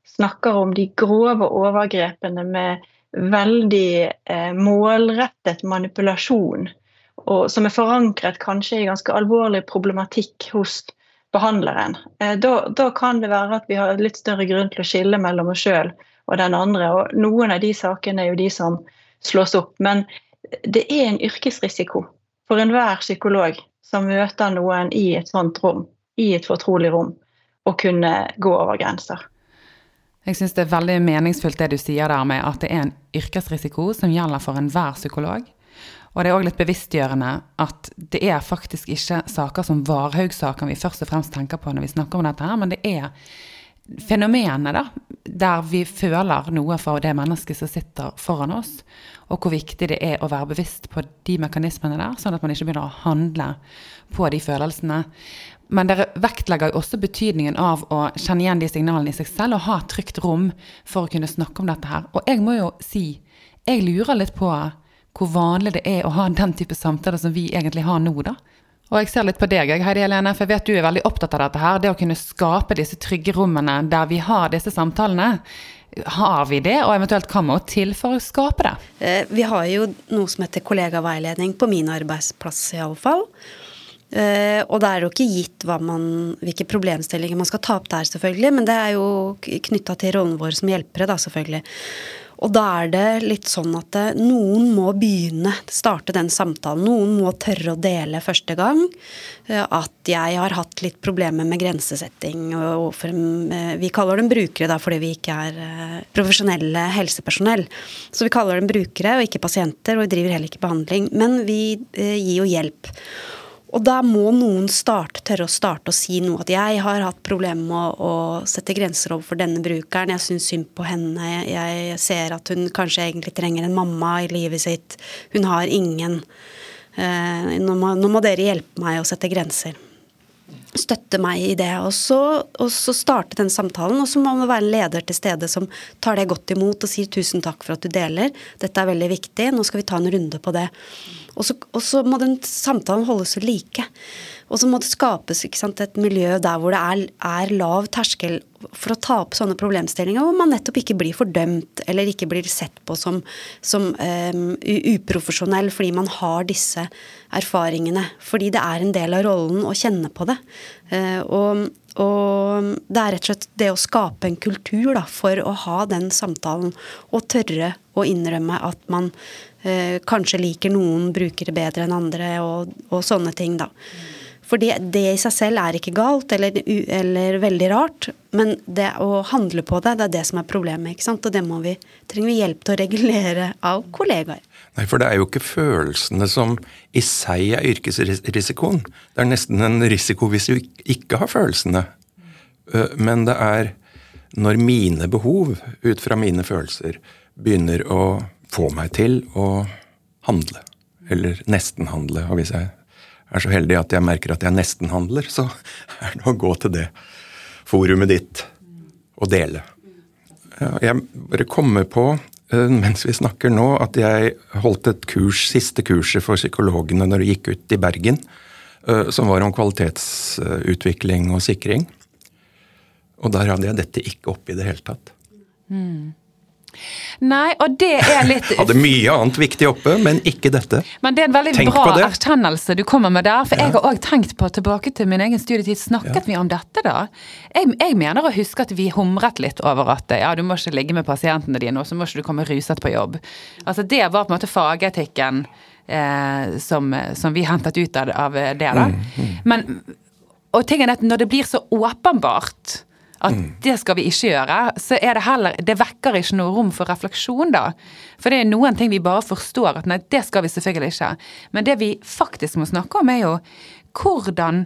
snakker om de grove overgrepene med veldig eh, målrettet manipulasjon, og som er forankret kanskje i ganske alvorlig problematikk hos behandleren. Eh, da, da, kan det være at vi har litt større grunn til å skille mellom oss sjøl og den andre. og Noen av de sakene er jo de som slås opp. Men det er en yrkesrisiko for enhver psykolog som møter noen i et sånt rom, i et fortrolig rom, å kunne gå over grenser. Jeg syns det er veldig meningsfullt det du sier der med at det er en yrkesrisiko som gjelder for enhver psykolog. Og det er òg litt bevisstgjørende at det er faktisk ikke saker som Varhaug-saken vi først og fremst tenker på når vi snakker om dette her, men det er fenomenet, da, der vi føler noe for det mennesket som sitter foran oss, og hvor viktig det er å være bevisst på de mekanismene der, sånn at man ikke begynner å handle på de følelsene. Men dere vektlegger jo også betydningen av å kjenne igjen de signalene i seg selv og ha et trygt rom for å kunne snakke om dette her. Og jeg må jo si, jeg lurer litt på hvor vanlig det er å ha den type samtaler som vi egentlig har nå, da. Og jeg ser litt på deg, Heidi Helene, for jeg vet du er veldig opptatt av dette her. Det å kunne skape disse trygge rommene der vi har disse samtalene. Har vi det, og eventuelt hva må til for å skape det? Eh, vi har jo noe som heter kollegaveiledning på min arbeidsplass, iallfall. Uh, og det er jo ikke gitt man, hvilke problemstillinger man skal ta opp der, selvfølgelig. Men det er jo knytta til rollen vår som hjelpere, da, selvfølgelig. Og da er det litt sånn at eh, noen må begynne, starte den samtalen. Noen må tørre å dele første gang uh, at jeg har hatt litt problemer med grensesetting. For, vi kaller dem brukere da fordi vi ikke er profesjonelle helsepersonell. Så vi kaller dem brukere og ikke pasienter, og vi driver heller ikke behandling. Men vi gir jo hjelp. Og da må noen starte, tørre å starte å si noe. At jeg har hatt problemer med å, å sette grenser overfor denne brukeren. Jeg syns synd på henne. Jeg ser at hun kanskje egentlig trenger en mamma i livet sitt. Hun har ingen. Eh, nå, må, nå må dere hjelpe meg å sette grenser støtte meg i det. Og så, og så starte den samtalen. Og så må det være en leder til stede som tar det godt imot og sier tusen takk for at du deler. Dette er veldig viktig. Nå skal vi ta en runde på det. Og så, og så må den samtalen holdes ved like. Og så må det skapes sant, et miljø der hvor det er, er, lav terskel for å ta opp sånne problemstillinger, hvor man nettopp ikke blir fordømt eller ikke blir sett på som, som um, uprofesjonell fordi man har disse erfaringene. Fordi det er en del av rollen å kjenne på det. Uh, og, og, det er rett og slett det å skape en kultur da, for å ha den samtalen, og tørre å innrømme at man uh, kanskje liker noen brukere bedre enn andre, og, og sånne ting, da. For det, i seg selv er ikke galt eller, eller, veldig rart, men det å handle på det, det er det som er problemet. ikke sant? Og det må vi, trenger vi hjelp til å regulere av kollegaer. Nei, for det er jo ikke følelsene som i seg er yrkesrisikoen. Det er nesten en risiko hvis du ikke har følelsene. Men det er når mine behov ut fra mine følelser begynner å få meg til å handle. Eller nesten handle. Og hvis jeg er så heldig at jeg merker at jeg nesten handler, så er det å gå til det forumet ditt og dele. Jeg bare kommer på eh, mens vi snakker nå, at jeg holdt et kurs, siste kurset for psykologene når det gikk ut i Bergen, eh, som var om kvalitetsutvikling og sikring. Og der hadde jeg dette ikke oppe i det hele tatt. Mm. Nei, og det er litt Hadde mye annet viktig oppe, men ikke dette. Men det er en veldig Tenk bra erkjennelse du kommer med der. For ja. jeg har òg tenkt på, tilbake til min egen studietid, snakket ja. vi om dette da? Jeg, jeg, mener å huske at vi humret litt over at ja, du må ikke ligge med pasientene dine, og så må ikke du komme ruset på jobb. Altså Det var på en måte fagetikken eh, som, som, vi hentet ut av, av det. da. Mm, mm. Men, og tingen er at når det blir så åpenbart at det skal vi ikke gjøre, så er det heller Det vekker ikke noe rom for refleksjon, da. For det er noen ting vi bare forstår at nei, det skal vi selvfølgelig ikke. Men det vi faktisk må snakke om, er jo hvordan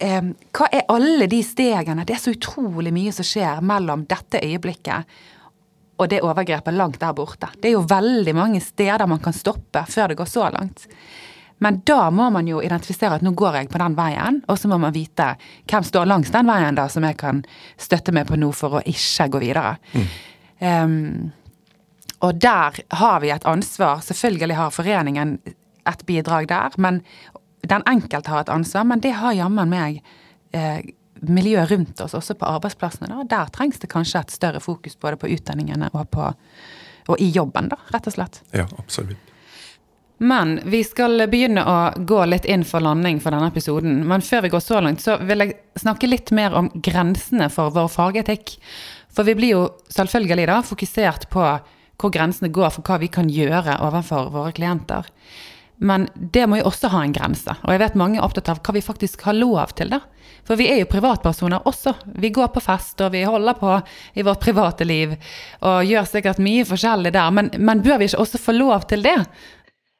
eh, Hva er alle de stegene? Det er så utrolig mye som skjer mellom dette øyeblikket og det overgrepet langt der borte. Det er jo veldig mange steder man kan stoppe før det går så langt. Men da må man jo identifisere at nå går jeg på den veien, og så må man vite hvem står langs den veien da, som jeg kan støtte meg på nå for å ikke gå videre. Mm. Um, og der har vi et ansvar. Selvfølgelig har foreningen et bidrag der, men den enkelte har et ansvar. Men det har jammen meg eh, miljøet rundt oss, også på arbeidsplassene. Da. Der trengs det kanskje et større fokus både på utdanningene og, på, og i jobben, da, rett og slett. Ja, absolutt. Men vi skal begynne å gå litt inn for landing for denne episoden. Men før vi går så langt, så vil jeg snakke litt mer om grensene for vår fagetikk. For vi blir jo selvfølgelig da fokusert på hvor grensene går for hva vi kan gjøre overfor våre klienter. Men det må jo også ha en grense. Og jeg vet mange er opptatt av hva vi faktisk har lov til, da. For vi er jo privatpersoner også. Vi går på fest, og vi holder på i vårt private liv. Og gjør sikkert mye forskjellig der. Men, men bør vi ikke også få lov til det?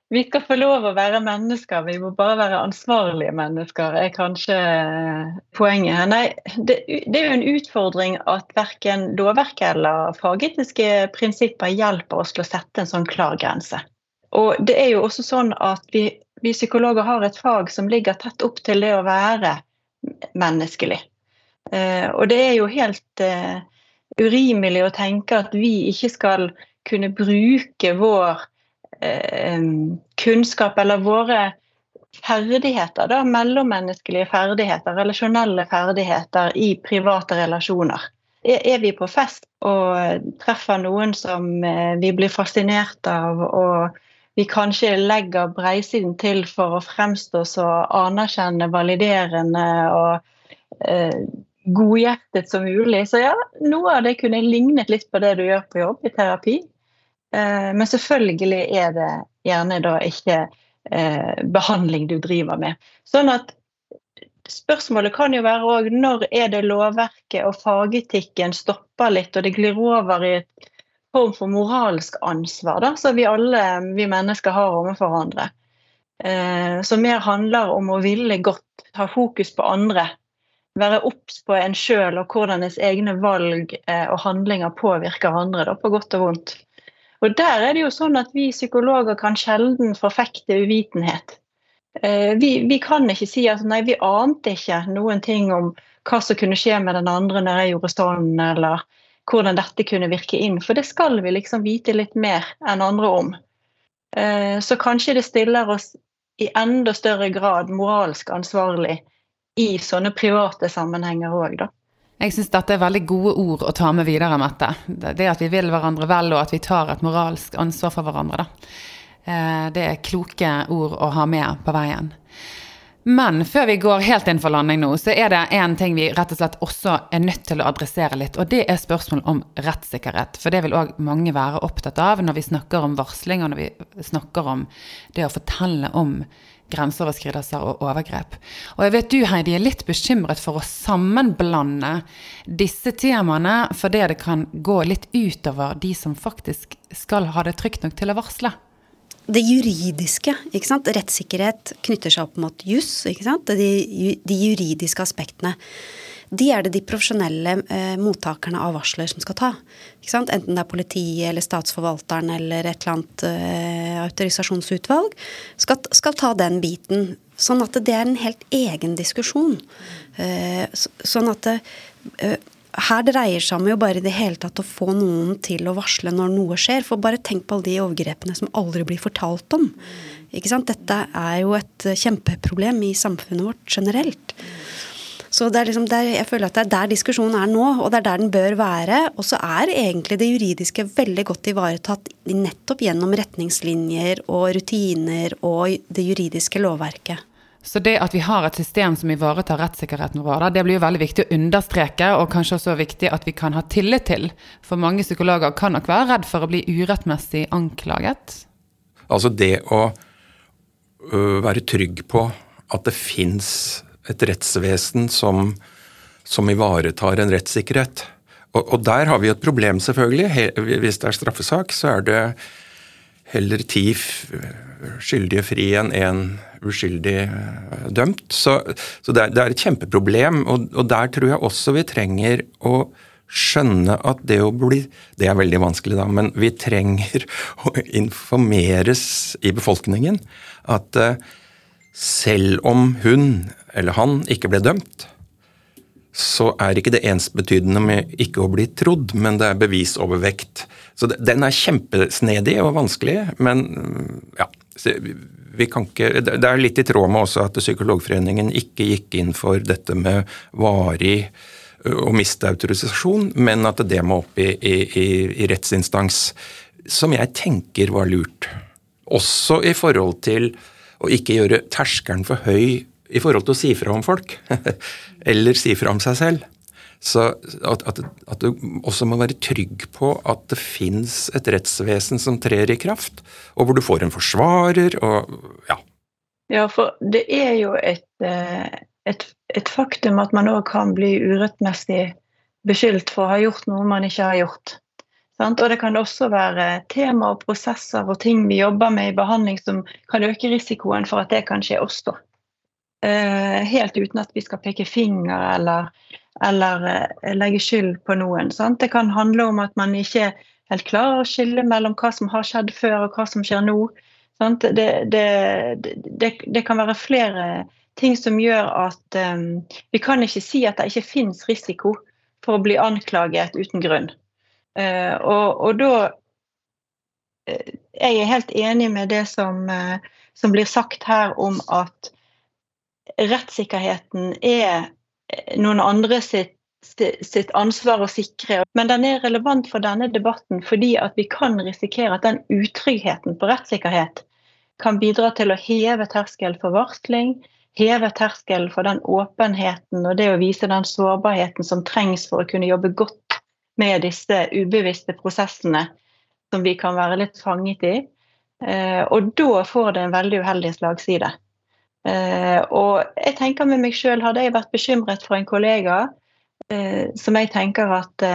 Vi skal få lov å være mennesker, vi må bare være ansvarlige mennesker, er kanskje poenget her. Nei, det, det, er jo en utfordring at verken lovverket eller fagetiske prinsipper hjelper oss til å sette en sånn klar grense. Og det er jo også sånn at vi, vi, psykologer har et fag som ligger tett opp til det å være menneskelig. Eh, og det er jo helt eh, urimelig å tenke at vi ikke skal kunne bruke vår eh, kunnskap eller våre ferdigheter, da, mellommenneskelige ferdigheter, relasjonelle ferdigheter i private relasjoner. Er vi på fest og treffer noen som eh, vi blir fascinert av, og vi kanskje legger breisiden til for å fremstå så anerkjennende, validerende og eh, godhjertet som mulig. Så ja, noe av det kunne lignet litt på det du gjør på jobb i terapi. Eh, men selvfølgelig er det gjerne da ikke eh, behandling du driver med. Sånn at Spørsmålet kan jo være òg når er det lovverket og fagetikken stopper litt, og det glir over i et form for moralsk ansvar da, som vi alle vi mennesker har overfor hverandre. Eh, som mer handler om å ville godt, ha fokus på andre. Være obs på en sjøl og hvordan ens egne valg eh, og handlinger påvirker andre, da, på godt og vondt. Og Der er det jo sånn at vi psykologer kan sjelden forfekte uvitenhet. Eh, vi, vi, kan ikke si at nei, vi ante ikke noen ting om hva som kunne skje med den andre når jeg gjorde sånn, eller hvordan dette kunne virke inn. For det skal vi liksom vite litt mer enn andre om. Eh, så kanskje det stiller oss i enda større grad moralsk ansvarlig i sånne private sammenhenger òg, da. Jeg syns dette er veldig gode ord å ta med videre, Mette. Det at vi vil hverandre vel, og at vi tar et moralsk ansvar for hverandre. Da. Eh, det er kloke ord å ha med på veien. Men før vi går helt inn for landing nå, så er det én ting vi rett og slett også er nødt til å adressere litt, og det er spørsmål om rettssikkerhet. For det vil òg mange være opptatt av når vi snakker om varsling, og når vi snakker om det å fortelle om grenseoverskridelser og overgrep. Og jeg vet du, Heidi, er litt bekymret for å sammenblande disse temaene fordi det kan gå litt utover de som faktisk skal ha det trygt nok til å varsle det juridiske. ikke sant? Rettssikkerhet knytter seg opp mot juss. ikke sant? De, de, juridiske aspektene. De er det de profesjonelle eh, mottakerne av varsler som skal ta. Enten det er politiet eller statsforvalteren eller et eller annet eh, autorisasjonsutvalg. Skal, skal, ta den biten. Sånn at det er en helt egen diskusjon. Eh, så, sånn at eh, her dreier seg om jo bare i det hele tatt å få noen til å varsle når noe skjer. For bare tenk på alle de overgrepene som aldri blir fortalt om. Ikke sant? Dette er jo et kjempeproblem i samfunnet vårt generelt. Så det er liksom der, jeg føler at det er der diskusjonen er nå, og det er der den bør være. Og så er egentlig det juridiske veldig godt ivaretatt nettopp gjennom retningslinjer og rutiner og det juridiske lovverket. Så det at vi har et system som ivaretar rettssikkerheten vår, det blir jo veldig viktig å understreke, og kanskje også viktig at vi kan ha tillit til. For mange psykologer kan nok være redd for å bli urettmessig anklaget. Altså det å øh, være trygg på at det fins et rettsvesen som, som, ivaretar en rettssikkerhet. Og, og, der har vi et problem, selvfølgelig. Hvis det er straffesak, så er det heller ti skyldige fri enn én uskyldig eh, dømt. Så, så det, er, det, er, et kjempeproblem, og, og, der tror jeg også vi trenger å skjønne at det å bli Det er veldig vanskelig, da, men vi trenger å informeres i befolkningen at uh, selv om hun eller han ikke ble dømt, så er ikke det ensbetydende med ikke å bli trodd, men det er bevisovervekt. Så den er kjempesnedig og vanskelig, men ja. Vi kan ikke, det er litt i tråd med også at Psykologforeningen ikke gikk inn for dette med varig å miste autorisasjon, men at det må opp i, i, i rettsinstans. Som jeg tenker var lurt. Også i forhold til å ikke gjøre terskelen for høy i forhold til å si fra om folk. Eller si fra om seg selv. Så at, at, at, du også må være trygg på at det fins et rettsvesen som trer i kraft, og hvor du får en forsvarer og ja. Ja, for det er jo et, eh, et, et faktum at man òg kan bli urettmessig beskyldt for å ha gjort noe man ikke har gjort. Og det kan også være tema og prosesser og ting vi jobber med i behandling som kan øke risikoen for at det kan skje oss, da. helt uten at vi skal peke finger eller, eller eh, legge skyld på noen. Sant? Det kan handle om at man ikke helt klarer å skille mellom hva som har skjedd før og hva som skjer nå. Det, det, det, det, kan være flere ting som gjør at um, vi kan ikke si at det ikke finnes risiko for å bli anklaget uten grunn. Uh, og, og, da uh, Jeg er helt enig med det som, uh, som blir sagt her om at rettssikkerheten er noen andre sitt, sitt, ansvar å sikre. Men den er relevant for denne debatten fordi at vi kan risikere at den utryggheten på rettssikkerhet kan bidra til å heve terskel for varsling, heve terskelen for den åpenheten og det å vise den sårbarheten som trengs for å kunne jobbe godt med disse ubevisste prosessene som vi kan være litt fanget i. Eh, og da får det en veldig uheldig slagside. Eh, og jeg tenker med meg sjøl, hadde jeg vært bekymret for en kollega eh, som jeg tenker at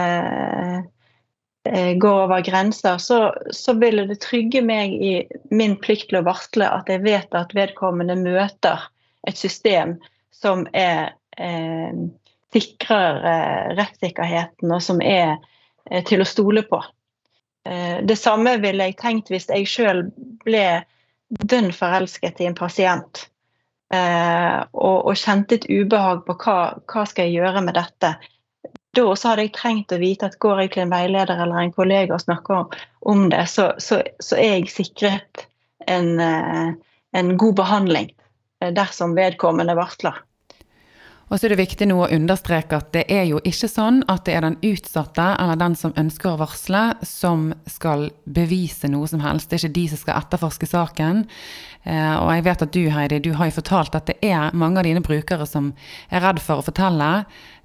går over grenser, så, så ville det trygge meg i min plikt til å varsle at jeg vet at vedkommende møter et system som er eh, sikrer eh, rettssikkerheten, og som er eh, til å stole på. det samme ville jeg tenkt hvis jeg sjøl ble dønn forelsket i en pasient. Eh, og, og, kjente et ubehag på hva, hva skal jeg gjøre med dette. Da også hadde jeg trengt å vite at går jeg til en veileder eller en kollega og snakker om, om det, så, så, så, er jeg sikret en, eh, en god behandling eh, dersom vedkommende varsler. Og så er det viktig nå å understreke at det er jo ikke sånn at det er den utsatte eller den som ønsker å varsle, som skal bevise noe som helst. Det er ikke de som skal etterforske saken. Eh, og jeg vet at du, Heidi, du har jo fortalt at det er mange av dine brukere som er redd for å fortelle,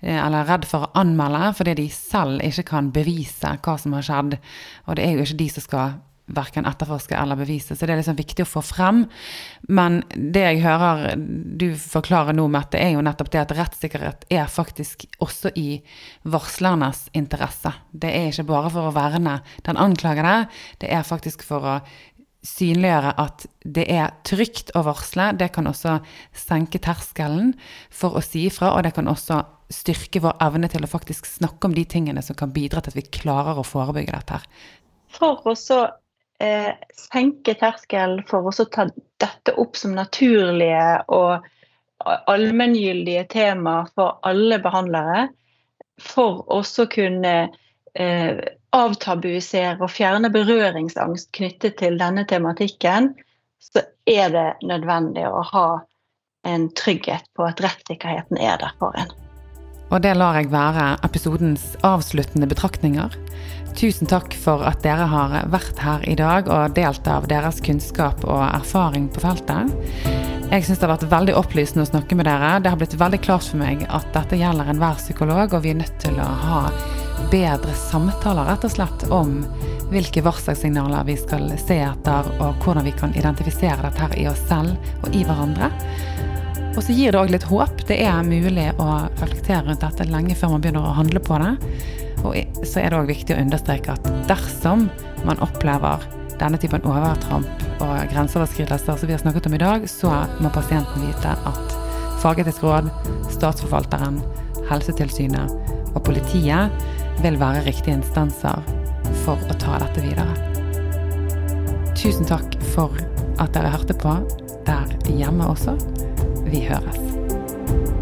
eh, eller redd for å anmelde, fordi de selv ikke kan bevise hva som har skjedd. Og det er jo ikke de som skal verken etterforske eller bevise. Så det er liksom viktig å få frem. Men det jeg hører du forklarer nå, Mette, er jo nettopp det at rettssikkerhet er faktisk også i varslernes interesse. Det er ikke bare for å verne den anklagede, det er faktisk for å synliggjøre at det er trygt å varsle. Det kan også senke terskelen for å si ifra, og det kan også styrke vår evne til å faktisk snakke om de tingene som kan bidra til at vi klarer å forebygge dette. her. For å eh, senke terskelen for å ta dette opp som naturlige og allmenngyldige tema for alle behandlere, for også kunne eh, avtabuisere og fjerne berøringsangst knyttet til denne tematikken, så er det nødvendig å ha en trygghet på at rettssikkerheten er der for en. Og det lar jeg være episodens avsluttende betraktninger. Tusen takk for at dere har vært her i dag og delt av deres kunnskap og erfaring på feltet. Jeg syns det har vært veldig opplysende å snakke med dere. Det har blitt veldig klart for meg at dette gjelder enhver psykolog, og vi er nødt til å ha bedre samtaler rett og slett om hvilke varselsignaler vi skal se etter, og hvordan vi kan identifisere dette her i oss selv og i hverandre. Og så gir det òg litt håp. Det er mulig å reflektere rundt dette lenge før man begynner å handle på det. Og så er det òg viktig å understreke at dersom man opplever denne typen overtramp og grenseoverskridelser som vi har snakket om i dag, så må pasienten vite at fagetisk råd, Statsforvalteren, Helsetilsynet og politiet vil være riktige instanser for å ta dette videre. Tusen takk for at dere hørte på der hjemme også. Vi høres.